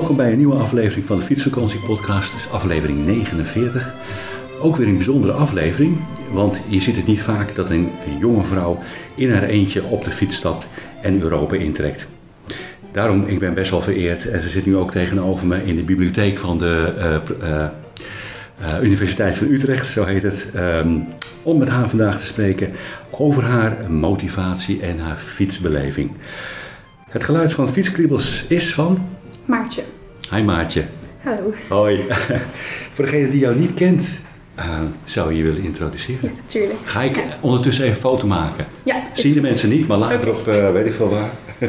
Welkom bij een nieuwe aflevering van de Fietsvakantie Podcast. Is aflevering 49. Ook weer een bijzondere aflevering, want je ziet het niet vaak dat een, jonge vrouw in haar eentje op de fiets stapt en Europa intrekt. Daarom, ik ben best wel vereerd. En ze zit nu ook tegenover me in de bibliotheek van de uh, uh, uh, Universiteit van Utrecht, zo heet het. Um, om met haar vandaag te spreken over haar motivatie en haar fietsbeleving. Het geluid van fietskriebels is van Maartje. Hi Maartje. Hallo. Hoi. Voor degene die jou niet kent, uh, zou je je willen introduceren? Ja, tuurlijk. Ga ik Ja. ondertussen even een foto maken? Ja, Zien de mensen niet, maar later op uh, weet ik veel waar.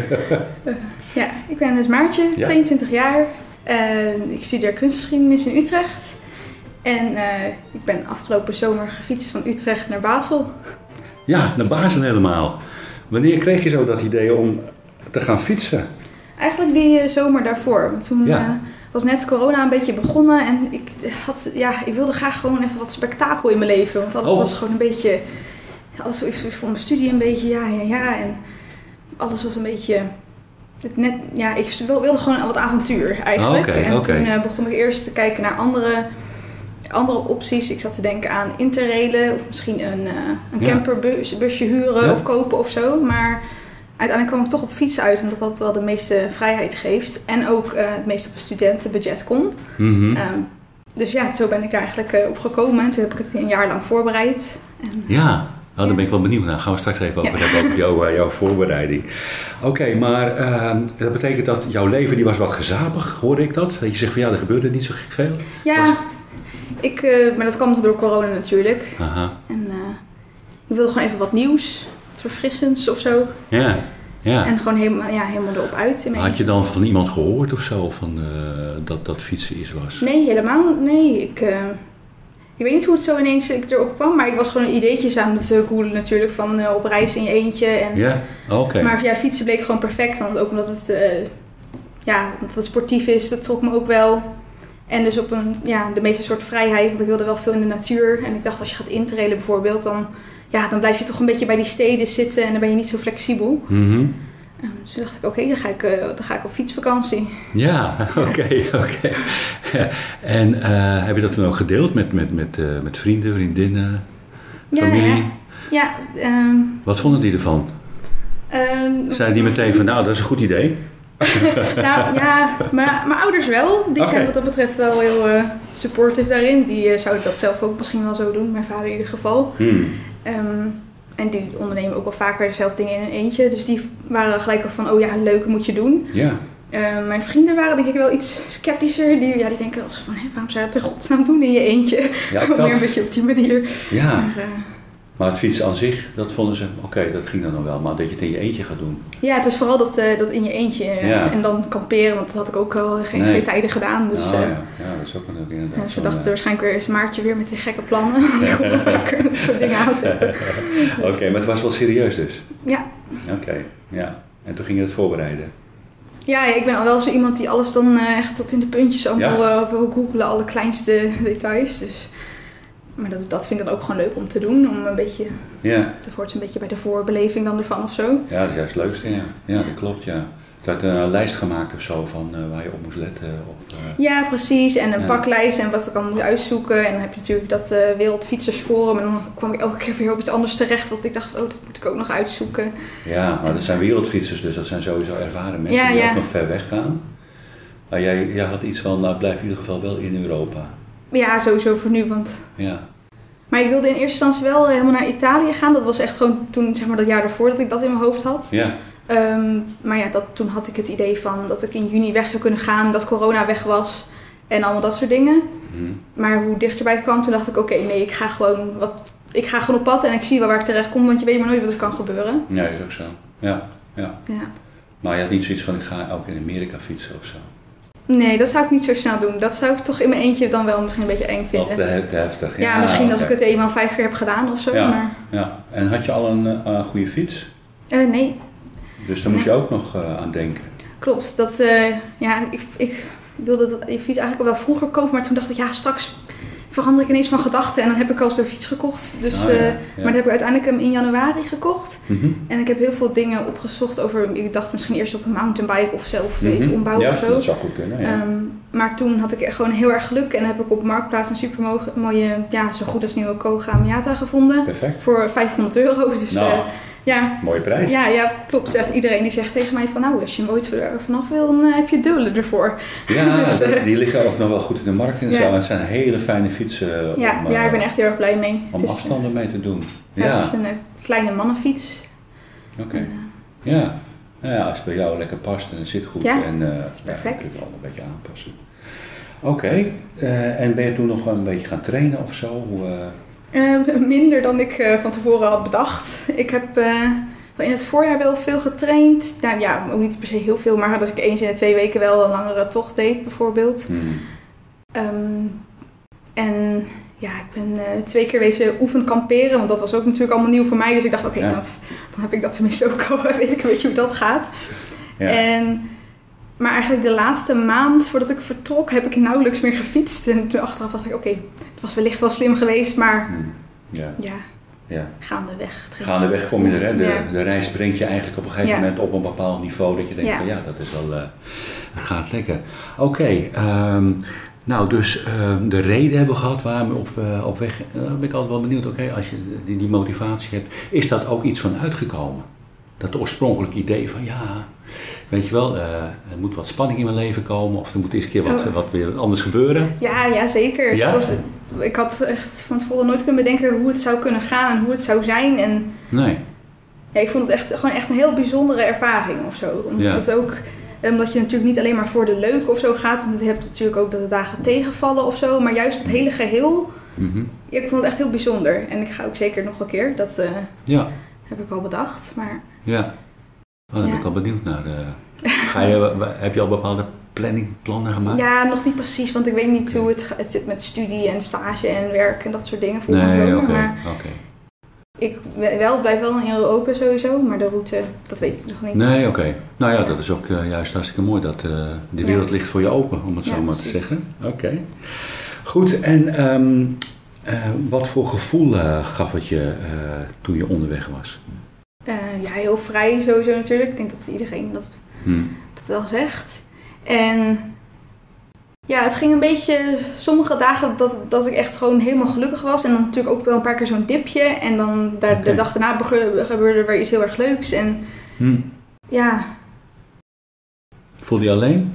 Ja, ik ben dus Maartje, Ja. 22 jaar. Ik studeer kunstgeschiedenis in Utrecht. En eh, ik ben afgelopen zomer gefietst van Utrecht naar Basel. Ja, naar Basel helemaal. Wanneer kreeg je zo dat idee om te gaan fietsen? Eigenlijk die eh, zomer daarvoor. Want toen Ja. eh, was net corona een beetje begonnen. En ik, had, ja, ik wilde graag gewoon even wat spektakel in mijn leven. Want alles Oh. was gewoon een beetje... Alles was voor mijn studie een beetje ja, ja, ja. En alles was een beetje... Het net, ja, ik wil- wilde gewoon wat avontuur eigenlijk. Oké, en toen eh, begon ik eerst te kijken naar andere, andere opties. Ik zat te denken aan interrailen of misschien een, eh een camperbusje busje huren Ja. of kopen of zo. Maar uiteindelijk kwam ik toch op fietsen uit, omdat dat wel de meeste vrijheid geeft. En ook eh, het meest op een studentenbudget kon. Mhm. Ehm, dus ja, zo ben ik daar eigenlijk eh, op gekomen. En toen heb ik het een jaar lang voorbereid. En, Ja, nou, daar ben ik wel benieuwd naar. Gaan we straks even over Ja. hebben, over jouw, eh, jouw voorbereiding. Oké, maar ehm, dat betekent dat jouw leven die was wat gezapig, hoorde ik dat? Dat je zegt van ja, er gebeurde niet zo gek veel? ja, Was- ik, eh, maar dat kwam door corona natuurlijk. Aha, En eh, ik wilde gewoon even wat nieuws, verfrissends of zo. ja, ja. En gewoon helemaal, ja, helemaal erop uit. Had je dan van iemand gehoord of zo, van, eh, dat dat fietsen iets was? Nee, helemaal nee. Ik, eh, ik weet niet hoe het zo ineens ik erop kwam, maar ik was gewoon ideetjes aan het eh, googlen natuurlijk van eh, op reis in je eentje. En, Ja, oké. Maar ja, fietsen bleek gewoon perfect, want ook omdat het, eh, ja, omdat het sportief is, dat trok me ook wel. En dus op een, ja, de meeste soort vrijheid, want ik wilde wel veel in de natuur. En ik dacht, als je gaat intrailen bijvoorbeeld, dan, ja, dan blijf je toch een beetje bij die steden zitten en dan ben je niet zo flexibel. Mhm. Ehm, dus toen dacht ik, oké, dan, ga ik, eh, dan ga ik op fietsvakantie. Ja, oké, oké. En eh, heb je dat toen ook gedeeld met, met, met, eh, met vrienden, vriendinnen, Ja, familie? Ja, ehm, Wat vonden die ervan? ehm, Zeiden die meteen van, nou, dat is een goed idee? Nou ja, maar mijn ouders wel. Die zijn wat dat betreft wel heel eh, supportive daarin. Die eh, zouden dat zelf ook misschien wel zo doen. Mijn vader in ieder geval. Hmm. Ehm, en die ondernemen ook wel vaker zelf dingen in een eentje. Dus die waren gelijk al van, oh ja, leuk, moet je doen. Ja, Ehm, mijn vrienden waren denk ik wel iets sceptischer. Die, ja, die denken zo van, hé, waarom zou je dat in godsnaam doen in je eentje? ja, Meer een beetje op die manier. ja. Maar, eh, Maar het fietsen aan zich, dat vonden ze, oké, dat ging dan nog wel. Maar dat je het in je eentje gaat doen. ja, het is vooral dat, eh, dat in je eentje. Ja. En dan kamperen, want dat had ik ook al geen, Nee. geen tijden gedaan. Dus, oh eh, ja. ja, dat is ook een inderdaad. Ja, ze dachten eh, waarschijnlijk weer is Maartje weer met die gekke plannen. Ik wel vaker dat soort dingen aanzetten. Oké, maar het was wel serieus dus. Ja. Oké, ja. En toen ging je het voorbereiden. ja, ik ben al wel zo iemand die alles dan eh, echt tot in de puntjes allemaal eh, wil googelen, alle kleinste details. Dus, maar dat, dat vind ik dan ook gewoon leuk om te doen. Om een beetje, Ja, dat hoort een beetje bij de voorbeleving dan ervan of zo. ja dat is juist het leukste, ja. Ja, dat klopt, ja. Je had een lijst gemaakt of zo van eh, waar je op moest letten. Of, eh, Ja, precies. En een Ja. paklijst en wat ik dan moet uitzoeken. En dan heb je natuurlijk dat eh Wereldfietsersforum. En dan kwam ik elke keer weer op iets anders terecht. Want ik dacht, oh, dat moet ik ook nog uitzoeken. Ja, maar dat zijn wereldfietsers, dus dat zijn sowieso ervaren mensen Ja, die ja. ook nog ver weg gaan. Maar jij, jij had iets van, nou blijf in ieder geval wel in Europa. Ja, sowieso voor nu, want Ja, Maar ik wilde in eerste instantie wel helemaal naar Italië gaan. Dat was echt gewoon toen, zeg maar, dat jaar daarvoor dat ik dat in mijn hoofd had. ja, Ehm, maar ja, dat, toen had ik het idee van dat ik in juni weg zou kunnen gaan, dat corona weg was en allemaal dat soort dingen. hm, Maar hoe dichterbij het kwam, toen dacht ik: oké, nee, ik ga gewoon wat ik ga gewoon op pad en ik zie wel waar ik terecht kom, want je weet maar nooit wat er kan gebeuren. Ja, is ook zo. Ja, ja. Ja. Maar je had niet zoiets van, ik ga ook in Amerika fietsen of zo. Nee, dat zou ik niet zo snel doen. Dat zou ik toch in mijn eentje dan wel misschien een beetje eng vinden. te, te heftig. ja, misschien als ik het eenmaal vijf keer heb gedaan of zo, Ja. maar Ja, en had je al een eh, goede fiets? eh, nee, Dus daar moest je ook nog eh, aan denken. klopt. Dat, eh, ja, ik, ik wilde dat, die fiets eigenlijk al wel vroeger kopen, maar toen dacht ik, ja, straks verander ik ineens van gedachten en dan heb ik al zo'n fiets gekocht. Dus, Ah, ja, eh, ja. Maar dan heb ik uiteindelijk hem in januari gekocht. Mhm. En ik heb heel veel dingen opgezocht over, ik dacht misschien eerst op een mountainbike of zelf weet, Mhm. ombouwen ja, of zo. dat zou goed kunnen. Ja. Ehm, maar toen had ik gewoon heel erg geluk en heb ik op Marktplaats een super mo- mooie, ja, zo goed als nieuwe Koga Miata gevonden. Perfect. Voor 500 euro. Dus Nou, eh, ja, mooie prijs. ja, ja, klopt. Zegt iedereen die zegt tegen mij van nou, als je hem ooit vanaf wil, dan eh, heb je dubbele ervoor. Ja, Dus, dat- eh, die liggen ook nog wel goed in de markt en Ja. zo. Het zijn hele fijne fietsen Ja, om, ja, eh, ik ben echt heel erg blij mee. om eh, afstanden mee te doen. ja, Ja, het is een eh, kleine mannenfiets. oké. Eh, Ja. Nou ja, als het bij jou lekker past en het zit goed. Ja, en, eh, is perfect. dan kun je het wel een beetje aanpassen. Oké, eh, en ben je toen nog wel een beetje gaan trainen of zo? Hoe, eh, Eh, minder dan ik eh, van tevoren had bedacht. Ik heb eh, in het voorjaar wel veel getraind. Nou ja, ook niet per se heel veel, maar dat ik eens in de twee weken wel een langere tocht deed bijvoorbeeld. hmm. Ehm, en ja, ik ben twee keer wezen oefen kamperen, want dat was ook natuurlijk allemaal nieuw voor mij. Dus ik dacht, oké, Ja. dan, dan heb ik dat tenminste ook al, weet ik een beetje hoe dat gaat. Ja. En, maar eigenlijk de laatste maand voordat ik vertrok, heb ik nauwelijks meer gefietst. En toen achteraf dacht ik, oké, het was wellicht wel slim geweest, maar Hmm. Ja, ja, ja. gaandeweg. Gaandeweg kom je er, hè? De, Ja. de reis brengt je eigenlijk op een gegeven Ja. moment op een bepaald niveau dat je denkt Ja. van ja, dat is wel, eh, gaat lekker. Oké, ehm, nou dus ehm, de reden hebben we gehad waar we op, eh, op weg, uh, ben ik altijd wel benieuwd, oké, als je die, die motivatie hebt, is dat ook iets van uitgekomen? Dat oorspronkelijke idee van ja, weet je wel, eh, er moet wat spanning in mijn leven komen of er moet eens een keer wat, Oh. wat weer anders gebeuren. Ja, ja zeker. Ja? Het was, ik had echt van tevoren nooit kunnen bedenken hoe het zou kunnen gaan en hoe het zou zijn. En Nee, ja, ik vond het echt, gewoon echt een heel bijzondere ervaring of zo. Omdat Ja. het ook, omdat je natuurlijk niet alleen maar voor de leuk of zo gaat. Want je hebt natuurlijk ook dat de dagen tegenvallen of zo. Maar juist het hele geheel, Mhm. ja, ik vond het echt heel bijzonder. En ik ga ook zeker nog een keer, dat eh, ja. Heb ik al bedacht. Maar Ja, oh, daar ben ik al benieuwd naar. eh. Ga je, heb je al bepaalde planningplannen gemaakt? ja, nog niet precies, want ik weet niet hoe het, het zit met studie en stage en werk en dat soort dingen voor Nee, oké. Maar oké. ik we- wel, blijf wel in Europa sowieso, maar de route, dat weet ik nog niet. Nee, oké. Nou ja, dat is ook eh, juist hartstikke mooi dat eh, de wereld ligt voor je open, om het zo Ja, maar te zeggen. Oké. Goed, en ehm, eh, wat voor gevoel eh, gaf het je eh, toen je onderweg was? Eh, ja, heel vrij sowieso natuurlijk. Ik denk dat iedereen dat, Hm. dat wel zegt. En ja, het ging een beetje, sommige dagen dat, dat ik echt gewoon helemaal gelukkig was. En dan natuurlijk ook wel een paar keer zo'n dipje. En dan daar, de dag daarna gebeurde er weer iets heel erg leuks. En Hm. ja, Voelde je alleen?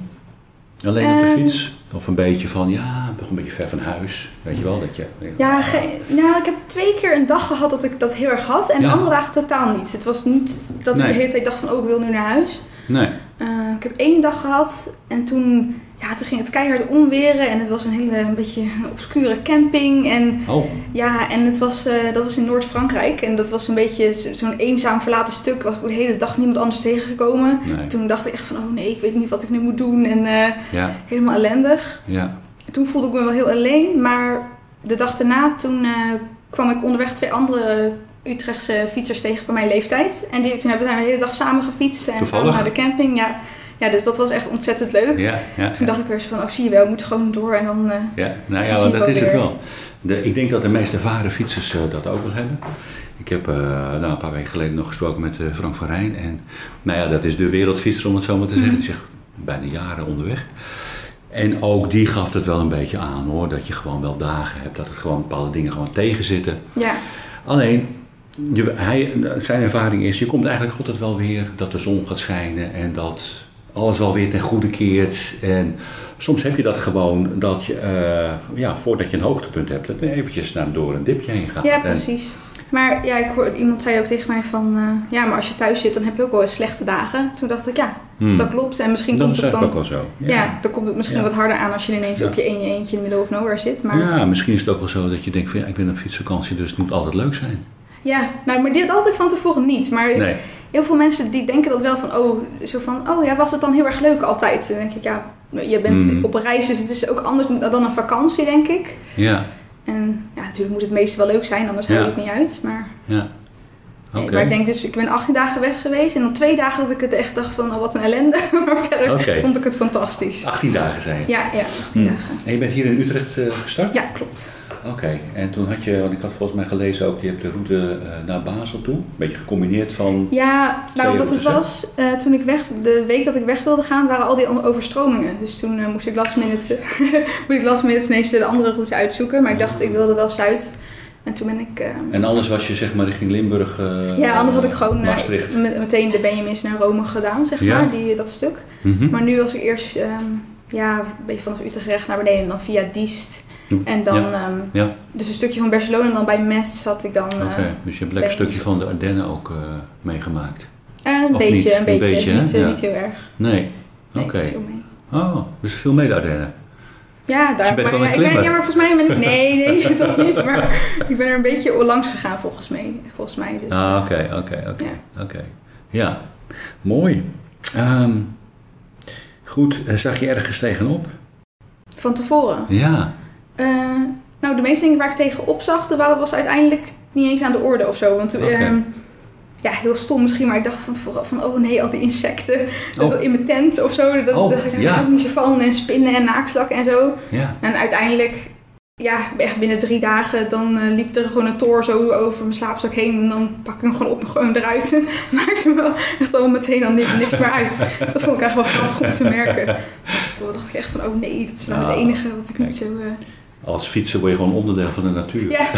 Alleen op de Ehm. fiets? Of een beetje van, ja, toch een beetje ver van huis? Weet je wel, dat je... ja nou, ik heb twee keer een dag gehad dat ik dat heel erg had. En Ja. de andere dagen totaal niet. Het was niet dat Nee. ik de hele tijd dacht van, oh, ik wil nu naar huis. Nee. Eh, ik heb één dag gehad en toen, ja, toen ging het keihard onweren en het was een hele een beetje een obscure camping. En Oh, ja, en het was, eh, dat was in Noord-Frankrijk en dat was een beetje zo- zo'n eenzaam verlaten stuk. Was ik de hele dag niemand anders tegengekomen. nee. Toen dacht ik echt van, oh nee, ik weet niet wat ik nu moet doen en eh, Ja, helemaal ellendig. ja. Toen voelde ik me wel heel alleen, maar de dag daarna toen eh, kwam ik onderweg twee andere Utrechtse fietsers tegen van mijn leeftijd. En die, toen hebben we daar de hele dag samen gefietst en Toevallig? naar de camping. Ja, ja, dus dat was echt ontzettend leuk. Ja, ja. Toen dacht ik weer eens van, oh zie je wel, we moeten gewoon door en dan... eh, Ja, nou ja, want dat is het wel. De, ik denk dat de meeste ervaren fietsers eh, dat ook wel hebben. Ik heb nou, een paar weken geleden nog gesproken met Frank van Rijn. En nou ja, dat is de wereldfietser om het zo maar te zeggen. Mhm. Die zegt bijna jaren onderweg. En ook die gaf het wel een beetje aan hoor. Dat je gewoon wel dagen hebt. Dat het gewoon bepaalde dingen gewoon tegenzitten. ja, Alleen, je, hij, zijn ervaring is, je komt eigenlijk altijd wel weer dat de zon gaat schijnen en dat alles wel weer ten goede keert. En soms heb je dat gewoon dat je, eh, ja, voordat je een hoogtepunt hebt, dat je eventjes naar, door een dipje heen gaat. ja, En precies. Maar ja, ik hoorde, iemand zei ook tegen mij van... eh, ja, maar als je thuis zit, dan heb je ook wel eens slechte dagen. Toen dacht ik, ja, Hmm. dat klopt. En misschien Dat komt is het dan... ook wel zo. Ja. dan komt het misschien Ja. wat harder aan als je ineens Ja. op je je eentje in the middle of nowhere zit. Maar ja, Ja, misschien is het ook wel zo dat je denkt van ja, ik ben op fietsvakantie, dus het moet altijd leuk zijn. nou, maar dit had ik van tevoren niet. Maar Nee. heel veel mensen die denken dat wel van... Oh, zo van, oh ja, was het dan heel erg leuk altijd? Dan denk ik, ja, je bent Hmm. op reis, dus het is ook anders dan een vakantie, denk ik. Ja, En ja, natuurlijk moet het meeste wel leuk zijn, anders hou je Ja. het niet uit. Maar, ja. Maar ik denk dus, ik ben 18 dagen weg geweest. En dan twee dagen dat ik het echt dacht van, oh, wat een ellende. maar verder vond ik het fantastisch. 18 dagen zijn. Ja, ja, 18 Hmm. dagen. En je bent hier in Utrecht eh, gestart? Ja, klopt. Oké, en toen had je, want ik had volgens mij gelezen ook, je hebt de route eh, naar Basel toe. Een beetje gecombineerd van... Ja, nou wat het was, eh, toen ik weg, de week dat ik weg wilde gaan, waren al die overstromingen. Dus toen moest ik last minute, moest ik last minute ineens de andere route uitzoeken. Maar ik dacht, ik wilde wel Zuid. En toen ben ik... eh, En anders was je zeg maar richting Limburg, eh, ja, anders had ik gewoon eh, Maastricht. met- meteen de Benjamins naar Rome gedaan, zeg Ja. maar, die, dat stuk. Mhm. Maar nu was ik eerst ehm, ja, een beetje vanaf Utrecht naar beneden en dan via Diest. En dan Ja. ehm, Ja, dus een stukje van Barcelona en dan bij Metz zat ik dan... eh, oké. Dus je hebt lekker een stukje van de Ardennen ook eh, meegemaakt? eh, een Of beetje, niet? een Een beetje. niet, eh, heel erg. Nee. Nee, Oké. viel mee. Oh, dus veel mee de Ardennen. Ja, daar. je bent maar, ja, ik ben, ja, maar volgens mij ben ik... Nee, nee, dat niet. Maar ik ben er een beetje langs gegaan volgens mij. Volgens mij dus. Ah, oké, oké, oké. ja. Oké. Ja, mooi. Ehm, goed, eh, zag je ergens tegenop? Van tevoren. Ja. Eh, nou, de meeste dingen waar ik tegen opzag, dat wa- was uiteindelijk niet eens aan de orde of zo. Want ja, heel stom misschien, maar ik dacht van tevoren van, oh nee, al die insecten Oh. Dat in mijn tent of zo. Dat Oh, dacht ik, ja. hou ik niet zo van. En spinnen en naakslakken en zo. Ja. En uiteindelijk, ja, echt binnen drie dagen, dan eh, liep er gewoon een toor zo over mijn slaapzak heen. En dan pak ik hem gewoon op en gewoon eruit. En maakte me wel echt al meteen dan ni- niks meer uit. Dat vond ik echt wel grappig om te merken. Toen dacht ik echt van, oh nee, dat is nou Nou, het enige wat ik kijk. niet zo... eh, Als fietser word je gewoon onderdeel van de natuur. Ja,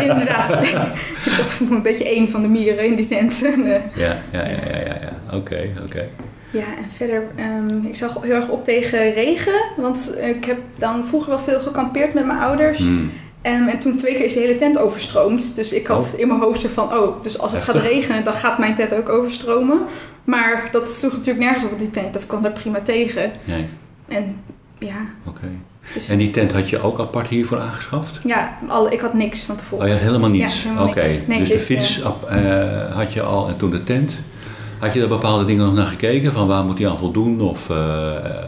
inderdaad. Ik voel me een beetje één van de mieren in die tent. En, Ja, ja, ja, ja, ja. Oké, oké. Ja, en verder, ehm, ik zag heel erg op tegen regen. Want ik heb dan vroeger wel veel gekampeerd met mijn ouders. Hmm. En, en toen twee keer is de hele tent overstroomd. Dus ik had Oh. in mijn hoofd zo van, oh, dus als het gaat regenen, dan gaat mijn tent ook overstromen. Maar dat sloeg natuurlijk nergens op die tent. Dat kwam er prima tegen. Nee, En ja, oké. Dus, En die tent had je ook apart hiervoor aangeschaft? ja ik had niks van Oh, tevoren. je had helemaal niets? Ja, Oké. Nee, dus de fiets ap- eh, had je al en toen de tent. Had je daar bepaalde dingen nog naar gekeken? Van waar moet hij aan voldoen? Of eh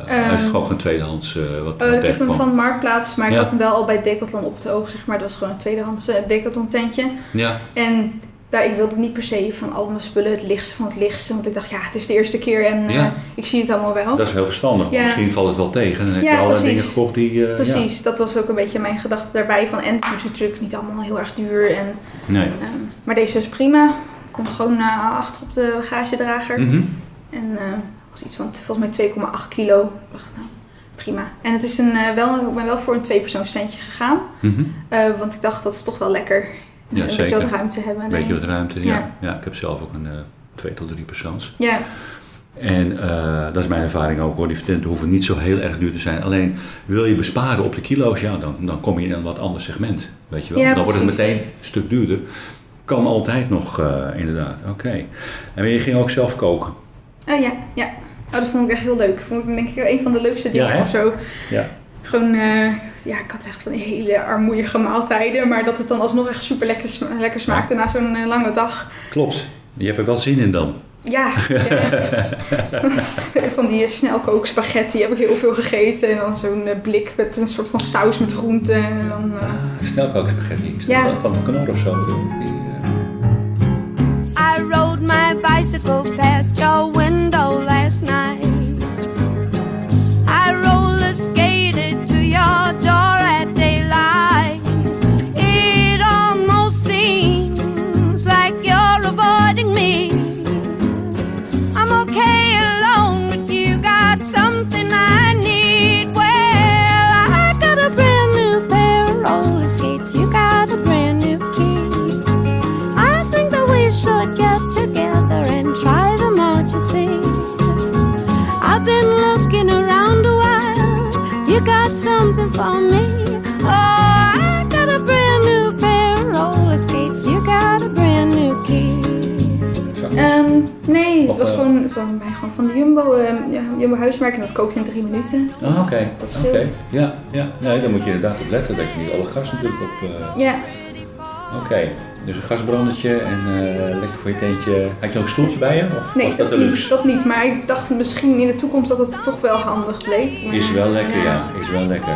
Ehm, is het gewoon van tweedehands eh, wat Eh, ik heb hem van Marktplaats, maar ik had hem wel al bij Decathlon op het oog, zeg maar. Dat was gewoon een tweedehands eh, Decathlon tentje. Ja, En daar, ik wilde niet per se van al mijn spullen het lichtste van het lichtste. Want ik dacht, ja, het is de eerste keer en eh, ik zie het allemaal wel. dat is heel verstandig. Ja. Misschien valt het wel tegen. En dan heb Ja, je allerlei precies. dingen gekocht die... eh, Precies, dat was ook een beetje mijn gedachte daarbij. Van, en het is natuurlijk niet allemaal heel erg duur. En. Nee. ehm, maar deze was prima. Kon gewoon eh, achter op de bagagedrager. Mhm. En eh was iets van volgens mij 2,8 kilo. Ik dacht, nou, prima. En het is een, wel, ik ben wel voor een tweepersoonsstentje gegaan. Mhm. Want ik dacht, dat is toch wel lekker. Ja, een zeker. beetje wat ruimte hebben. Een beetje wat ruimte, ja. Ja. ja. ik heb zelf ook een eh, twee tot drie persoons. Ja, En eh, dat is mijn ervaring ook hoor. Die tenten hoeven niet zo heel erg duur te zijn. Alleen wil je besparen op de kilo's, ja, dan, dan kom je in een wat ander segment. Weet je wel. Ja, dan wordt het meteen een stuk duurder. Kan altijd nog, eh, inderdaad. Oké. En je ging ook zelf koken. Oh ja, ja. Oh, dat vond ik echt heel leuk. Vond ik denk ik een van de leukste dingen Ja, of zo. Ja. Gewoon, eh, ja, ik had echt van die hele armoeige maaltijden. Maar dat het dan alsnog echt super lekker, sma- lekker smaakte na zo'n eh, lange dag. Klopt. Je hebt er wel zin in dan. Ja, ja. van die eh, snelkook spaghetti heb ik heel veel gegeten. En dan zo'n blik met een soort van saus met groenten. En dan, eh, Ah, snelkookspaghetti. Is dat Ja. van- van de Knor of zo? Die, I rode my bicycle past your window last night. Jumbo, eh, ja, Jumbo huismerk en dat kookt in drie minuten. Ah, oké. Dat. Ja, ja. Nee, dan moet je inderdaad op letten dat je niet alle gas natuurlijk op... eh, Ja, Oké, dus een gasbrandetje en eh, lekker voor je teentje. Had je ook een stoeltje bij je? Of nee, was dat dat niet, dat niet. Maar ik dacht misschien in de toekomst dat het toch wel handig bleek. Maar, Is wel lekker, ja. Is wel lekker.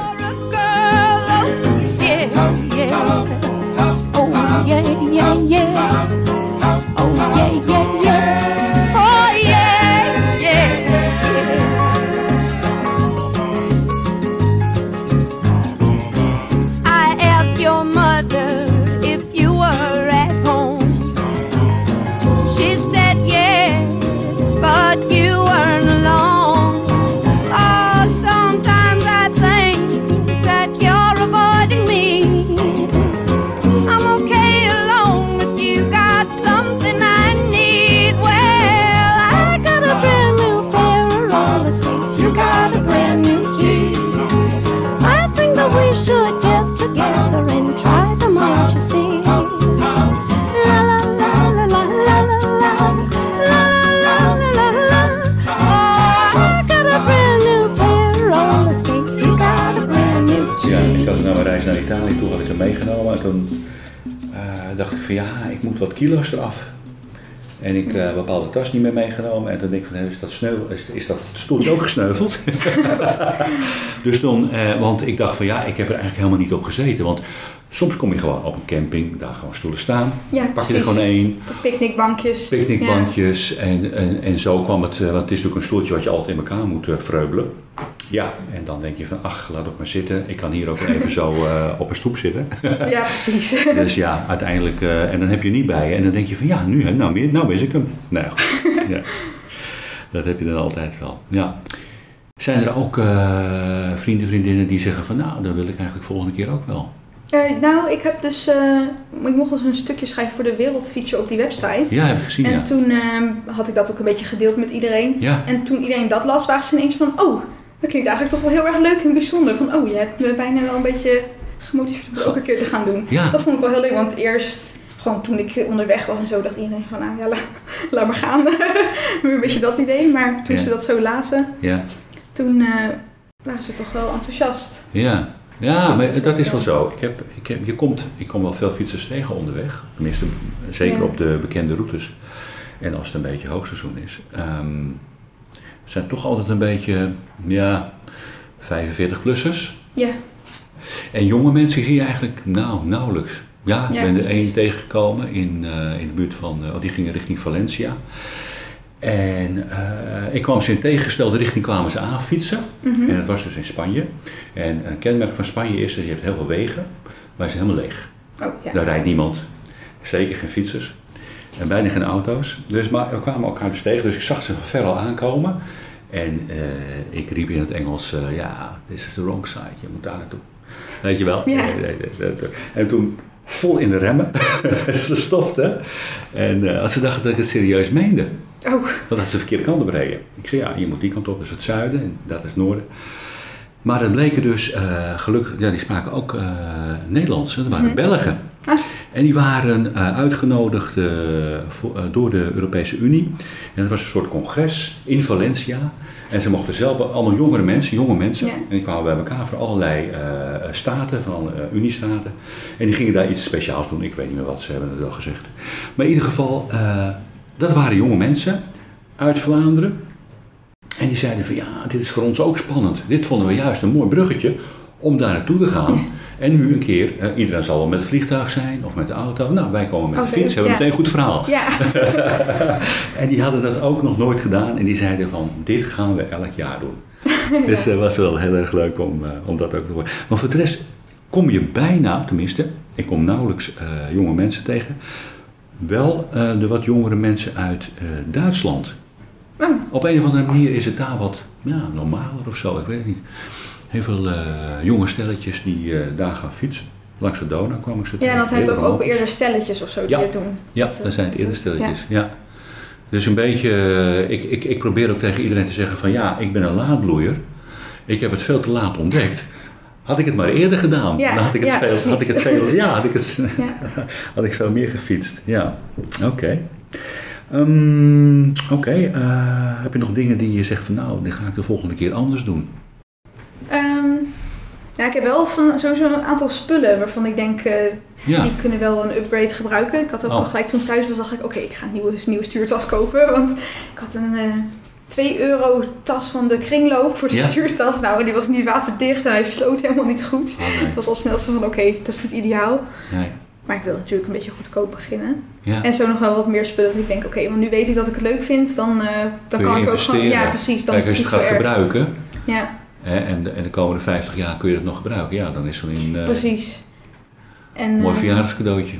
En ik heb een bepaalde tas niet meer meegenomen. En toen denk ik van, is dat, is, is dat stoeltje ook gesneuveld? dus toen, eh, want ik dacht van ja, ik heb er eigenlijk helemaal niet op gezeten. Want soms kom je gewoon op een camping, daar gewoon stoelen staan. Ja, pak je er gewoon één. Picknickbankjes. Picknickbankjes en, en, en zo kwam het, eh, want het is natuurlijk een stoeltje wat je altijd in elkaar moet vreubelen. Ja, en dan denk je van, ach, laat ook maar zitten. Ik kan hier ook even zo eh, op een stoep zitten. Ja, precies. dus ja, uiteindelijk, eh, en dan heb je niet bij je. En dan denk je van, ja, nu, hè, nou, meer- nou mis ik hem. Nou ja, goed. ja. Dat heb je dan altijd wel, ja. Zijn er ook eh, vrienden, vriendinnen die zeggen van, nou, dat wil ik eigenlijk volgende keer ook wel. Nou, ik heb dus, ik mocht dus een stukje schrijven voor de Wereldfietser op die website. Ja, heb ik gezien, en ja. toen had ik dat ook een beetje gedeeld met iedereen. Ja, En toen iedereen dat las, waren ze ineens van, oh, dat klinkt eigenlijk toch wel heel erg leuk en bijzonder. Van, oh, je hebt me bijna wel een beetje gemotiveerd om het ook een keer te gaan doen. ja. Dat vond ik wel heel leuk, want eerst, gewoon toen ik onderweg was en zo, dacht iedereen van, nou ja, la- laat maar gaan. Weer een beetje dat idee. Maar toen Ja. ze dat zo lazen, ja. toen eh, waren ze toch wel enthousiast. Ja, ja maar dat is wel zo. Ik, heb, ik, heb, je komt, ik kom wel veel fietsers tegen onderweg. Tenminste, zeker Ja. op de bekende routes. En als het een beetje hoogseizoen is. Ehm zijn toch altijd een beetje, ja, 45-plussers. Ja, En jonge mensen zie je eigenlijk nou, nauwelijks. Ja, ik Ja, ben er precies. één tegengekomen in, eh, in de buurt van, eh, oh, die gingen richting Valencia. En eh, ik kwam ze in tegengestelde richting kwamen ze aan fietsen. Mhm. En dat was dus in Spanje. En een kenmerk van Spanje is dat je hebt heel veel wegen, maar ze zijn helemaal leeg. oh ja. Daar rijdt niemand, zeker geen fietsers en bijna geen auto's. Dus, maar we kwamen elkaar dus tegen, dus ik zag ze van ver al aankomen. En eh, ik riep in het Engels, eh, ja, this is the wrong side, je moet daar naartoe. Weet je wel? Ja. En toen vol in de remmen, ze stopten. En eh, als ze dachten dat ik het serieus meende. Oh, Want dat ze de verkeerde kant op reden. Ik zei, ja, je moet die kant op, dat is het zuiden en dat is het noorden. Maar het bleken dus, gelukkig, ja, die spraken ook eh, Nederlands, dat waren Mhm. Belgen. Ah. En die waren eh, uitgenodigd eh, eh, door de Europese Unie. En dat was een soort congres in Valencia. En ze mochten zelf, allemaal jongere mensen, jonge mensen. Ja. En die kwamen bij elkaar van allerlei staten, van alle Uniestaten. En die gingen daar iets speciaals doen. Ik weet niet meer wat ze hebben wel gezegd. Maar in ieder geval, dat waren jonge mensen uit Vlaanderen. En die zeiden van ja, dit is voor ons ook spannend. Dit vonden we juist een mooi bruggetje om daar naartoe te gaan. En nu een keer, eh, iedereen zal wel met het vliegtuig zijn of met de auto. Nou, wij komen met de Oké, fiets, hebben ja. meteen een goed verhaal. ja. En die hadden dat ook nog nooit gedaan. En die zeiden van, dit gaan we elk jaar doen. Dus het was wel heel erg leuk om, eh, om dat ook te horen. Maar voor de rest kom je bijna, tenminste, ik kom nauwelijks eh, jonge mensen tegen. Wel eh, de wat jongere mensen uit eh, Duitsland. Oh, Op een of andere manier is het daar wat ja, normaler of zo, ik weet het niet. Heel veel eh, jonge stelletjes die eh, daar gaan fietsen. Langs de Donau kwam ik ze ja, tegen. dan zijn het ook, ook eerder stelletjes of zo die Ja. het doen. Ja, Dat, eh, dat zijn het eerder stelletjes. Ja. Dus een beetje, ik, ik, ik probeer ook tegen iedereen te zeggen van ja, ik ben een laadbloeier. Ik heb het veel te laat ontdekt. Had ik het maar eerder gedaan, Ja, dan had ik het ja, veel, had ik het veel, ja, had ik het, Ja. had ik veel meer gefietst. Ja, oké. Ehm, Oké, heb je nog dingen die je zegt van nou, die ga ik de volgende keer anders doen? Ja, ik heb wel van sowieso een aantal spullen waarvan ik denk, eh, Ja, die kunnen wel een upgrade gebruiken. Ik had ook Oh. al gelijk toen ik thuis was, dacht ik, oké, ik ga een nieuwe, nieuwe stuurtas kopen. Want ik had een eh 2 euro tas van de kringloop voor de Ja. stuurtas. Nou, en die was niet waterdicht en hij sloot helemaal niet goed. Oh. Het was al snel zo van, oké, dat is niet ideaal. Nee. Maar ik wil natuurlijk een beetje goedkoop beginnen. Ja. En zo nog wel wat meer spullen dat ik denk, oké, want nu weet ik dat ik het leuk vind. Dan, eh, dan kan ik ook gewoon, ja precies, dan Kijk, is als het je het gaat gebruiken Ja, hè, en, de, en de komende 50 jaar kun je het nog gebruiken, ja, dan is zo'n eh precies. En, mooi eh, verjaardagscadeautje.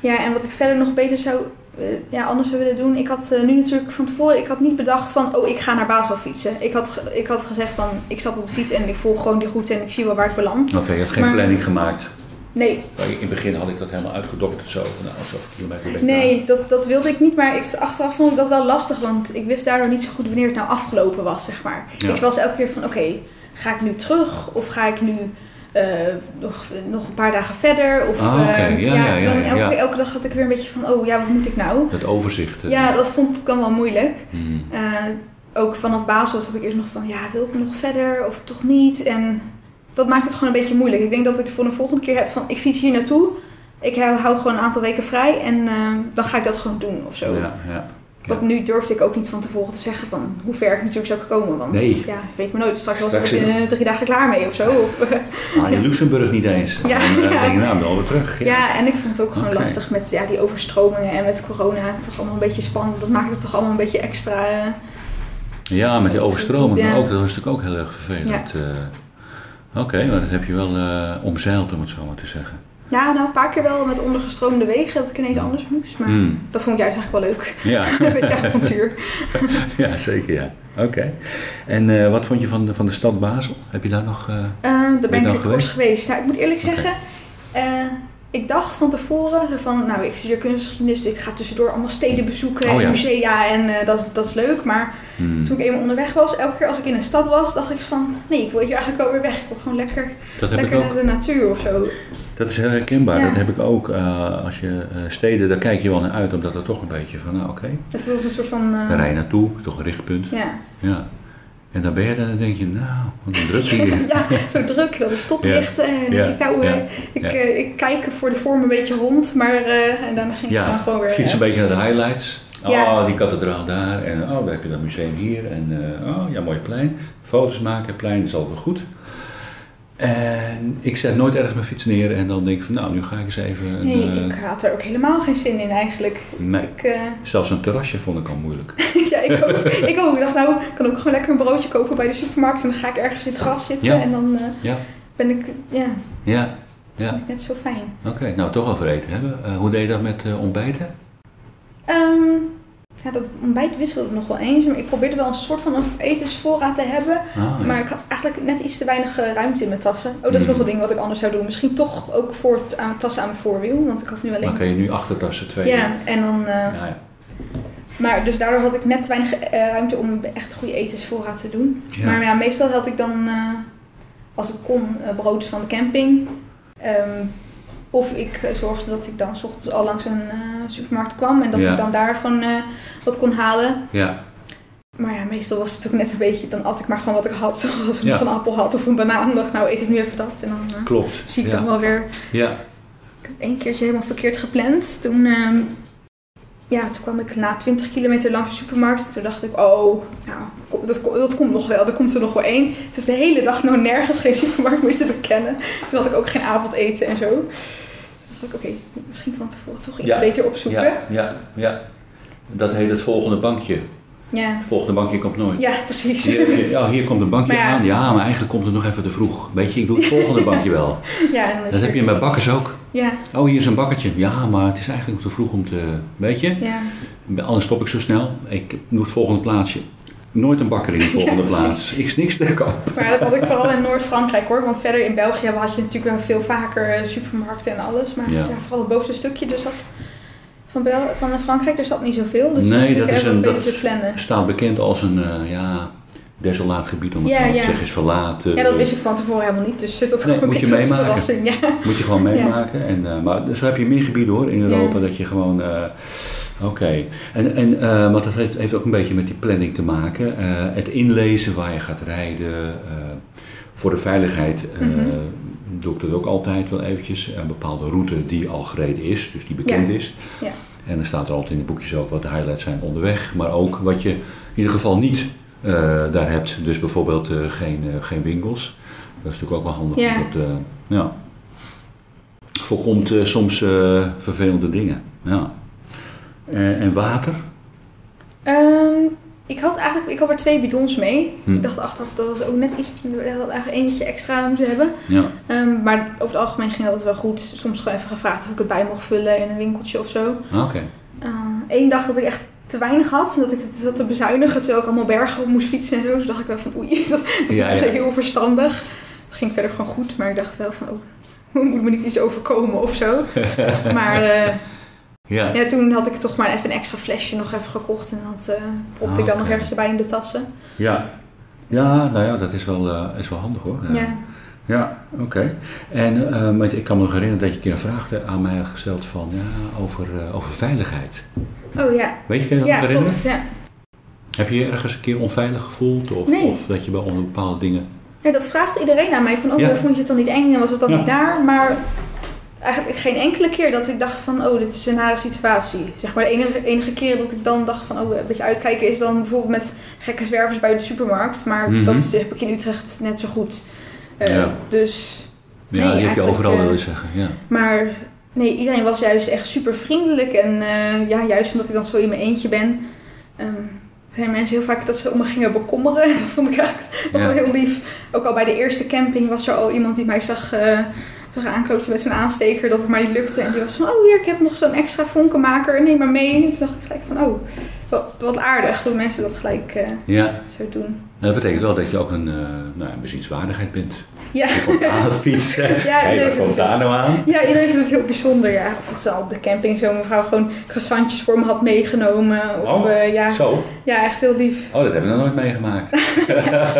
Ja, en wat ik verder nog beter zou, eh, ja, anders zou willen doen. Ik had nu natuurlijk van tevoren, ik had niet bedacht van, oh, ik ga naar Basel fietsen. Ik had, ik had gezegd van, ik stap op de fiets en ik volg gewoon die route en ik zie wel waar ik beland. Oké, je hebt geen maar- planning gemaakt. Nee, Maar In het begin had ik dat helemaal uitgedokterd zo. Nou, zoveel kilometer ben nee, dat, dat wilde ik niet. Maar ik, achteraf vond ik dat wel lastig, want ik wist daardoor niet zo goed wanneer het nou afgelopen was, zeg maar. Ja. Ik was elke keer van, oké, ga ik nu terug of ga ik nu eh, nog, nog een paar dagen verder? Of, Ah, eh, Ja, ja, ja, dan elke, elke dag had ik weer een beetje van, oh ja, wat moet ik nou? Dat overzicht. Ja, dat vond ik dan wel moeilijk. Hmm. Eh, ook vanaf Basel had ik eerst nog van, ja, wil ik nog verder of toch niet? En dat maakt het gewoon een beetje moeilijk. Ik denk dat ik het voor de volgende keer heb van, ik fiets hier naartoe. Ik hou, gewoon een aantal weken vrij en eh, dan ga ik dat gewoon doen of zo. Ja, ja. Want nu durfde ik ook niet van tevoren te zeggen van hoe ver ik natuurlijk zou komen. Want Nee. ja, weet me nooit. Straks was ik er binnen drie dagen klaar mee of zo. Of, eh, Maar in Luxemburg niet eens. Ja, dan eh, ja. denk je, nou, dan weer terug. Ja. ja. en ik vond het ook gewoon lastig met ja, die overstromingen en met corona. Toch allemaal een beetje spannend. Dat maakt het toch allemaal een beetje extra... eh, Ja, met die overstroming Ja. ook. Dat was natuurlijk ook heel erg vervelend. eh. Oké, maar dat heb je wel eh, omzeild, om het zo maar te zeggen. Ja, nou een paar keer wel met ondergestroomde wegen dat ik ineens anders moest. Maar Hmm. dat vond ik juist eigenlijk wel leuk. Ja. Een beetje avontuur. ja, zeker ja. Oké. En eh, wat vond je van de, van de stad Basel? Heb je daar nog... Eh, daar ben ik kort geweest? geweest. Nou, ik moet eerlijk zeggen, ik dacht van tevoren van, nou, ik studeer kunstgeschiedenis, dus ik ga tussendoor allemaal steden bezoeken Oh, en ja. musea en eh, dat, dat is leuk. Maar hmm, toen ik eenmaal onderweg was, elke keer als ik in een stad was, dacht ik van, nee, ik wil hier eigenlijk wel weer weg. Ik wil gewoon lekker, dat lekker ook. naar de natuur of zo. Dat is heel herkenbaar. Ja. Dat heb ik ook. eh, als je eh, steden, daar kijk je wel naar uit, omdat het toch een beetje van, nou oké, Het voelt als een soort van, daar rij je naartoe, toch een richtpunt. ja. Ja. En dan ben je en dan denk je, nou, wat een druk hier. ja, zo druk, dan stoplichten. En dan Ja. denk ik, nou, eh, Ja. ik, Ja. eh, ik kijk voor de vorm een beetje rond, maar eh, en daarna ging ik dan gewoon weer... fiets een eh, beetje naar de highlights. Oh, die kathedraal daar. En oh, daar heb je dat museum hier. En eh, oh, ja, mooi plein. Foto's maken, plein is altijd goed. En ik zet nooit ergens mijn fiets neer en dan denk ik van, nou, nu ga ik eens even... Nee, eh, ik had er ook helemaal geen zin in eigenlijk. nee. Ik, eh, Zelfs een terrasje vond ik al moeilijk. ja, ik ook. ik ook. Ik dacht, nou, ik kan ook gewoon lekker een broodje kopen bij de supermarkt. En dan ga ik ergens in het gras zitten. Ja. En dan eh, Ja, ben ik, ja, ja, dat ja. vind ik net zo fijn. Oké, nou toch over eten hebben. Hoe deed je dat met ontbijten? Ehm, ja, dat ontbijt wisselde nog wel eens. Maar ik probeerde wel een soort van een etensvoorraad te hebben. Ah, ja. Maar ik had eigenlijk net iets te weinig eh, ruimte in mijn tassen. Oh, dat is Hmm. nog een ding wat ik anders zou doen. Misschien toch ook voor aan tassen aan mijn voorwiel. Want ik had nu alleen... Dan kan je nu achtertassen twee. Ja, en dan... eh, Ja, ja. Maar dus daardoor had ik net te weinig eh, ruimte om echt goede etensvoorraad te doen. Ja. Maar ja, meestal had ik dan, als het kon, brood van de camping. Ehm, of ik zorgde dat ik dan 's ochtends al langs een supermarkt kwam en dat Ja. ik dan daar gewoon eh, wat kon halen. ja. Maar ja, meestal was het ook net een beetje, dan at ik maar gewoon wat ik had. Zoals ik Ja. nog een appel had of een banaan. dacht nou eet ik nu even dat. En dan eh, klopt. zie ik dan wel weer Ja, ik heb één keertje helemaal verkeerd gepland. Toen, ehm, ja, toen kwam ik na 20 kilometer langs de supermarkt. Toen dacht ik, oh, nou, dat, dat komt nog wel. Er komt er nog wel één. Dus de hele dag nou nergens geen supermarkt meer te bekennen. Toen had ik ook geen avondeten en zo. Oké, misschien van tevoren toch iets Ja. beter opzoeken. ja, ja, ja. Dat heet het volgende bankje. Ja, Het volgende bankje komt nooit. ja precies. Hier, ja, hier komt een bankje Maar ja. aan. Ja, maar eigenlijk komt het nog even te vroeg. Weet je, ik doe het volgende bankje wel. Ja, en Dat heb je met bakkers ook. Ja, Oh, hier is een bakkertje. Ja, maar het is eigenlijk te vroeg om te... Weet je? ja. Anders stop ik zo snel. Ik doe het volgende plaatsje. Nooit een bakker in de volgende precies. plaats. Ik is niks te koop. Maar dat had ik vooral in Noord-Frankrijk hoor. Want verder in België had je natuurlijk wel veel vaker eh, supermarkten en alles. Maar Ja. ja. vooral het bovenste stukje, dus dat van, Bel van Frankrijk, er zat niet zoveel. Dus Nee, dat is een- dat. Staat bekend als een eh, ja, desolaat gebied om het Ja, zo te ja. zeggen. Is verlaten. Ja, dat wist ik van tevoren helemaal niet. Dus dat Nee, moet je meemaken. Ja. Moet je gewoon meemaken. En, eh, maar zo heb je meer gebieden hoor in Europa. Ja. Dat je gewoon... Oké, en, en uh, want dat heeft, heeft, ook een beetje met die planning te maken. Uh, het inlezen waar je gaat rijden. Uh, voor de veiligheid mm -hmm. doe ik dat ook altijd wel eventjes. Een bepaalde route die al gereden is, dus die bekend Ja. is. Ja. En dan staat er altijd in de boekjes ook wat de highlights zijn onderweg. Maar ook wat je in ieder geval niet daar hebt. Dus bijvoorbeeld geen, geen winkels. Dat is natuurlijk ook wel handig. Ja. Dat, ja. Voorkomt soms vervelende dingen. Ja. Uh, en water? Um, ik had eigenlijk ik had er twee bidons mee. Hm. Ik dacht achteraf dat het ook net iets, we hadden eigenlijk eentje extra moeten hebben. Ja. Um, maar over het algemeen ging dat wel goed. Soms gewoon even gevraagd of ik het bij mocht vullen in een winkeltje of zo. Oké. Okay. Eén uh, dag dat ik echt te weinig had en dat ik het zat te bezuinigen terwijl ik allemaal bergen op moest fietsen en zo. Dus dacht ik wel van oei, dat is Ja, heel verstandig. Het ging verder gewoon goed, maar ik dacht wel van oh, moet me niet iets overkomen of zo. maar uh, ja. ja, toen had ik toch maar even een extra flesje nog even gekocht en dat uh, propte Ah, ik dan nog ergens erbij in de tassen. Ja. Ja, nou ja, dat is wel, uh, is wel handig hoor. Ja. Ja, oké. En uh, ik kan me nog herinneren dat je een keer een vraag aan mij had gesteld van, ja, over, over veiligheid. Oh ja. Weet je, kan je dat ja, nog herinneren? klopt, ja. Heb je je ergens een keer onveilig gevoeld? Of, Nee. of dat je bij onder bepaalde dingen... ja, dat vraagt iedereen aan mij van oh, vond je het dan niet eng en was het dan niet daar? Maar eigenlijk geen enkele keer dat ik dacht van oh, dit is een nare situatie. Zeg maar de enige, enige keer dat ik dan dacht van oh, een beetje uitkijken is dan bijvoorbeeld met gekke zwervers bij de supermarkt. Maar Mhm. dat is- heb ik in Utrecht net zo goed. Eh, Ja. Dus Ja, Nee, die heb je overal eh, wil je zeggen. Ja. Maar nee, iedereen was juist echt super vriendelijk. En eh, ja, juist omdat ik dan zo in mijn eentje ben, ehm, zijn mensen heel vaak dat ze om me gingen bekommeren. Dat vond ik eigenlijk was Ja. wel heel lief. Ook al bij de eerste camping was er al iemand die mij zag, zag aankloppen met zo'n aansteker, dat het maar niet lukte. En die was van, oh hier, ik heb nog zo'n extra vonkenmaker, neem maar mee. En toen dacht ik gelijk van, oh, wat, wat aardig dat mensen dat gelijk eh, ja, zo doen. dat betekent wel dat je ook een, eh nou, een bezienswaardigheid bent. Ja. Fietsen. Ja, hey, nou aan? Ja, iedereen vindt het heel bijzonder. Ja. Of dat ze al op de camping zo'n mevrouw gewoon croissantjes voor me had meegenomen. Of, Oh, eh, ja, Zo? ja, echt heel lief. Oh, dat heb ik nog nooit meegemaakt. Ja,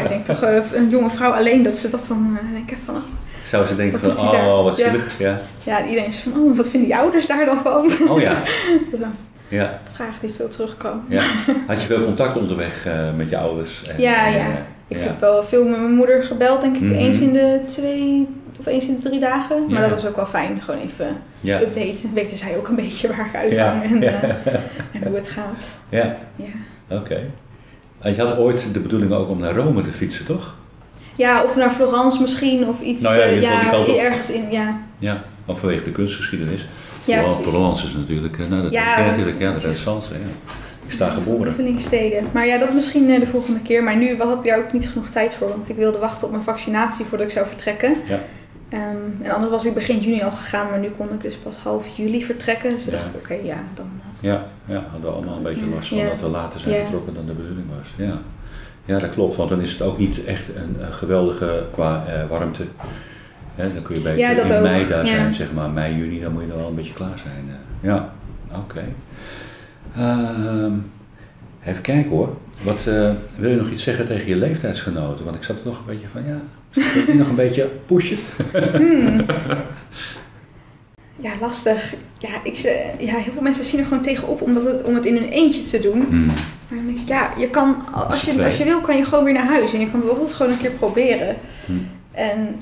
ik denk toch een jonge vrouw alleen dat ze dat dan eh, denken van... Zou ze denken Wat van, hij daar? oh, wat zielig. Ja. Ja, en iedereen is van, oh, wat vinden je ouders daar dan van? Oh ja. Dat is een ja. vraag die veel terugkwam. ja. Had je veel contact onderweg eh, met je ouders? En, Ja, ja. Ik heb wel veel met mijn moeder gebeld, denk ik, Mhm. eens in de twee of eens in de drie dagen. Maar dat was ook wel fijn, gewoon even updaten. Weten zij ook een beetje waar ik uit Ja. hang en, eh, en hoe het gaat. Ja, Ja. oké. En je had ooit de bedoeling ook om naar Rome te fietsen, toch? Ja, of naar Florence misschien, of iets Nou ja, eh, geval die op. ergens in, ja. Ja, ook vanwege de kunstgeschiedenis. Ja. Florence is natuurlijk, eh, nou, dat Ja, dat- natuurlijk, ja, de dat is- Renaissance. Ja. Ik sta geboren. Lievelingssteden. Maar ja, dat misschien eh, de volgende keer. Maar nu had ik daar ook niet genoeg tijd voor, want ik wilde wachten op mijn vaccinatie voordat ik zou vertrekken. Ja. Ehm, en anders was ik begin juni al gegaan, maar nu kon ik dus pas half juli vertrekken. Dus Ja. dacht ik, oké, ja, dan... Ja, ja, hadden we allemaal een beetje last van Ja. dat we later zijn Ja. vertrokken dan de bedoeling was. Ja. Ja, dat klopt, want dan is het ook niet echt een, een geweldige qua eh, warmte. Dan kun je Ja, dat in ook. mei daar Ja. zijn, zeg maar. Mei, juni, dan moet je dan wel een beetje klaar zijn. eh. ja, oké. Ehm, even kijken hoor. Wat, eh, wil je nog iets zeggen tegen je leeftijdsgenoten? Want ik zat er nog een beetje van, ja, nog een beetje pushen? Hmm. Ja, lastig. Ja, ik, ze- ja, heel veel mensen zien er gewoon tegenop omdat het, om het in hun eentje te doen. Hmm. Maar dan denk ik, ja, je kan, als je, als je wil, kan je gewoon weer naar huis. En je kan het altijd gewoon een keer proberen. Hmm. En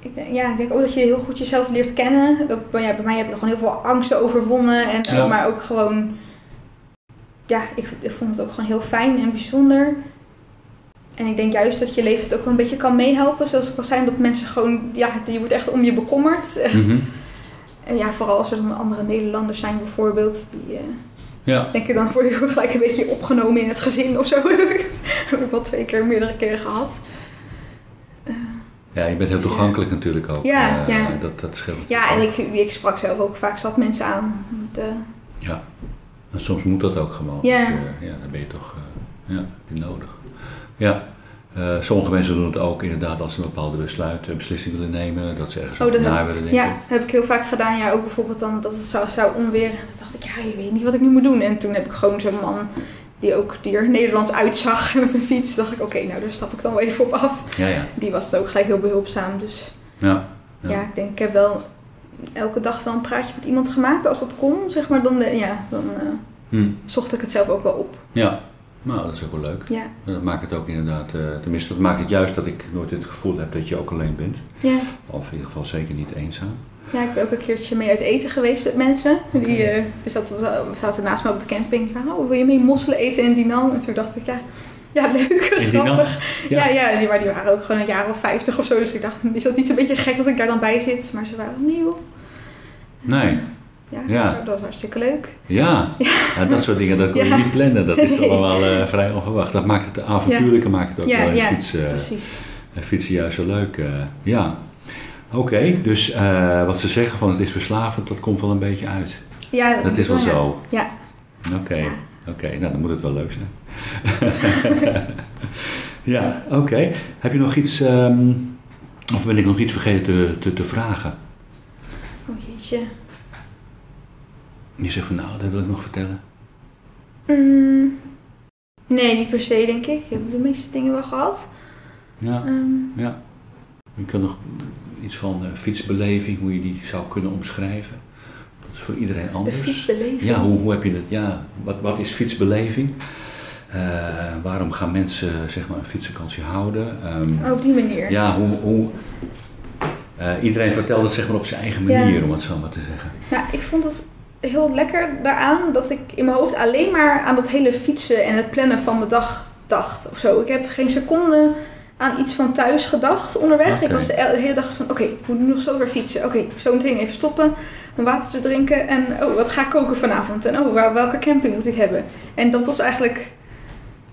ik denk, ja, ik denk ook dat je heel goed jezelf leert kennen. Ook, bij- ja, bij mij heb ik gewoon heel veel angsten overwonnen. En, Ja. Maar ook gewoon, ja, ik, ik vond het ook gewoon heel fijn en bijzonder. En ik denk juist dat je leeftijd ook een beetje kan meehelpen. Zoals ik al zei, omdat mensen gewoon, ja, je wordt echt om je bekommerd. Mhm. En ja, vooral als er dan andere Nederlanders zijn bijvoorbeeld. Die, eh, Ja, denk ik dan word je ook gelijk een beetje opgenomen in het gezin of zo. heb ik het heb ik wel twee keer, meerdere keren gehad. ja, je bent heel toegankelijk natuurlijk ook. Ja, Eh, ja. Dat, dat scheelt. Ja, en ik, ik sprak zelf ook vaak zat mensen aan. Want, eh. Ja, en soms moet dat ook gewoon. Ja. eh, ja, dan ben je toch eh, ja, heb je nodig. Ja, eh, sommige mensen doen het ook inderdaad als ze een bepaalde besluit, een beslissing willen nemen, dat ze ergens oh, over dat na heb, willen denken. ja, heb ik heel vaak gedaan. Ja, ook bijvoorbeeld dan dat het zou, zou onweer. En dan dacht ik, ja, je weet niet wat ik nu moet doen. En toen heb ik gewoon zo'n man die ook die er Nederlands uitzag met een fiets. dacht ik, oké, nou daar stap ik dan wel even op af. Ja, ja. Die was het ook gelijk heel behulpzaam. Dus ja. ja, Ja. ik denk, ik heb wel elke dag wel een praatje met iemand gemaakt. Als dat kon, zeg maar, dan, ja, dan eh, Hm. zocht ik het zelf ook wel op. Ja, nou dat is ook wel leuk. Ja, Dat maakt het ook inderdaad, eh, tenminste dat maakt het juist dat ik nooit het gevoel heb dat je ook alleen bent. ja. Of in ieder geval zeker niet eenzaam. ja, ik ben ook een keertje mee uit eten geweest met mensen. Die, eh, dus dat, we zaten naast me op de camping. Van, oh, wil je mee mosselen eten in Dinan? En toen dacht ik, ja, ja leuk, In Dinan? grappig. Ja. Ja, ja, die, maar die waren ook gewoon een jaar of vijftig of zo. Dus ik dacht, is dat niet een beetje gek dat ik daar dan bij zit? Maar ze waren nieuw. Nee, Ja, Ja. dat was hartstikke leuk. ja. Ja, dat soort dingen dat kon je niet plannen. Dat is allemaal eh, vrij onverwacht. Dat maakt het avontuurlijke, maakt het ook wel een ja, fiets, eh, precies. een fietsen juist zo leuk. eh, ja. Oké, dus eh, wat ze zeggen van het is verslavend, dat komt wel een beetje uit. Ja, Dat is wel ja. zo. Ja, Oké, Ja. oké. Nou, dan moet het wel leuk zijn. ja, oké. Heb je nog iets, ehm, of ben ik nog iets vergeten te, te, te vragen? oh jeetje. Je zegt van, nou, dat wil ik nog vertellen. Mm, nee, niet per se, denk ik. Ik heb de meeste dingen wel gehad. Ja, Ehm, ja. Je kan nog iets van eh, fietsbeleving, hoe je die zou kunnen omschrijven. Dat is voor iedereen de anders. fietsbeleving. Ja, hoe, hoe heb je het? Ja, wat, wat is fietsbeleving? Eh, waarom gaan mensen zeg maar, een fietsvakantie houden? Ehm, Oh, op die manier. Ja, hoe. hoe eh, iedereen vertelt het zeg maar op zijn eigen Ja. manier, om het zo maar te zeggen. Ja, ik vond het heel lekker daaraan dat ik in mijn hoofd alleen maar aan dat hele fietsen en het plannen van mijn dag dacht of zo. Ik heb geen seconde aan iets van thuis gedacht onderweg. Ik was de el- de hele dag van, oké, ik moet nu nog zo weer fietsen. Oké, zo meteen even stoppen, mijn water te drinken en oh, wat ga ik koken vanavond? En oh, waar, welke camping moet ik hebben? En dat was eigenlijk...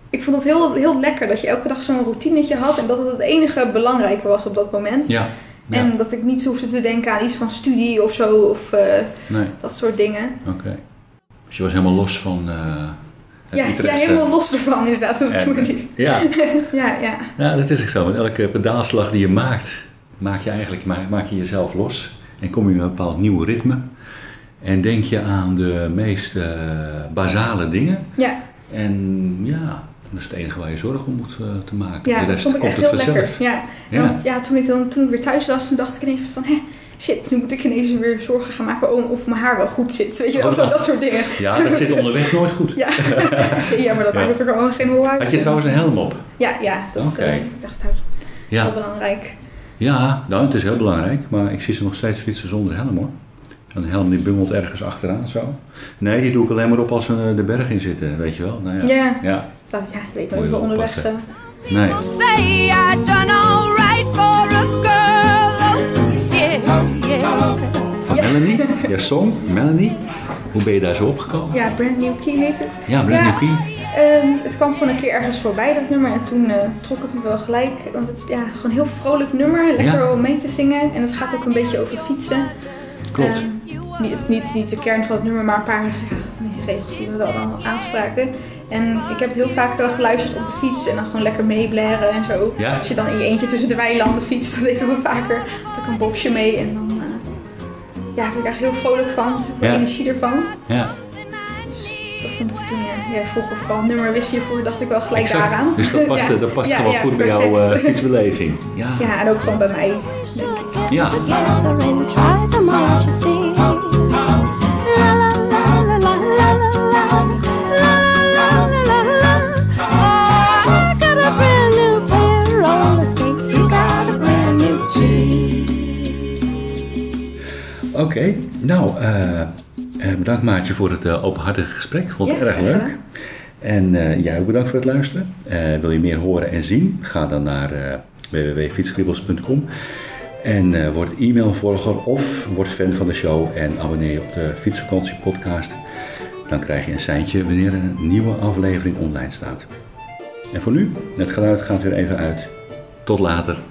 Ik vond het heel, heel lekker dat je elke dag zo'n routinetje had en dat het het enige belangrijke was op dat moment. Ja. Ja. En dat ik niet hoefde te denken aan iets van studie of zo, of eh, Nee, dat soort dingen. oké. Dus je was helemaal los van. eh het Ja, ja, helemaal los ervan inderdaad op En- manier. Ja, Ja, ja. ja, dat is ook zo. Met elke pedaalslag die je maakt, maak je eigenlijk maak, maak je jezelf los. En kom je in een bepaald nieuw ritme. En denk je aan de meest eh, basale dingen. Ja, En ja, dat is het enige waar je zorgen om moet eh, te maken. ja de dat rest vond ik komt echt het heel vanzelf. lekker. Ja. Ja. Want, ja, toen ik, dan, toen ik weer thuis was, toen dacht ik ineens van, hé, shit, nu moet ik ineens weer zorgen gaan maken om of mijn haar wel goed zit. Weet je wel, Oh, zo dat. dat soort dingen. Ja, dat zit onderweg nooit goed. Ja, ja maar dat Ja. maakt er gewoon geen hol uit. Had je trouwens een helm op? Ja, ja, dat Oké. eh, ik dacht dat is heel Ja. belangrijk. Ja, nou, het is heel belangrijk, maar ik zie ze nog steeds fietsen zonder helm hoor. Een helm die bungelt ergens achteraan zo. Nee, die doe ik alleen maar op als we eh, de berg in zitten, weet je wel. Nou ja. Ja. ja. Dat, ja, ik weet je nooit wel wel onderweg. oppassen. Nee. People say I done alright for a girl. Yeah, yeah. Van Melanie, jouw song, Melanie. Hoe ben je daar zo opgekomen? ja, Brand New Key heet het. Ja, Brand New. Key. Ehm, het kwam gewoon een keer ergens voorbij, dat nummer. En toen eh, trok het me wel gelijk. Want het is ja, gewoon een heel vrolijk nummer. Lekker Ja. om mee te zingen. En het gaat ook een beetje over fietsen. Klopt. Ehm, niet, niet, niet de kern van het nummer, maar een paar ja, van die regels die me wel dan aanspraken. En ik heb het heel vaak wel geluisterd op de fiets. En dan gewoon lekker meeblaren en zo. Ja. Als je dan in je eentje tussen de weilanden fietst, dan deed ik wel vaker. Had ik een boxje mee. En dan eh, ja, word ik echt heel vrolijk van. Heel veel Ja. energie ervan. Ja, Dat vond ik toen ja, vroeg of ik al een nummer wist hiervoor, dacht ik wel gelijk exact. daaraan. Dus dat past, Ja. dat past Ja, gewoon ja, goed bij jouw eh, fietsbeleving. Ja. Ja, en ook gewoon bij mij, denk ik. Ja. Together and try them out, you see. La la la la la la la la. La la la la la la. I got a brand new pair of roller skates. You got a brand new key. Oké, nou, eh, eh, bedankt Maatje voor het eh, openhartige gesprek. Vond het Ja, erg leuk. gedaan. En jij ook bedankt voor het luisteren. Wil je meer horen en zien? Ga dan naar www.fietskribbels.com en eh, word e-mailvolger of word fan van de show en abonneer je op de Fietsvakantie podcast. Dan krijg je een seintje wanneer een nieuwe aflevering online staat. En voor nu, het geluid gaat weer even uit. Tot later.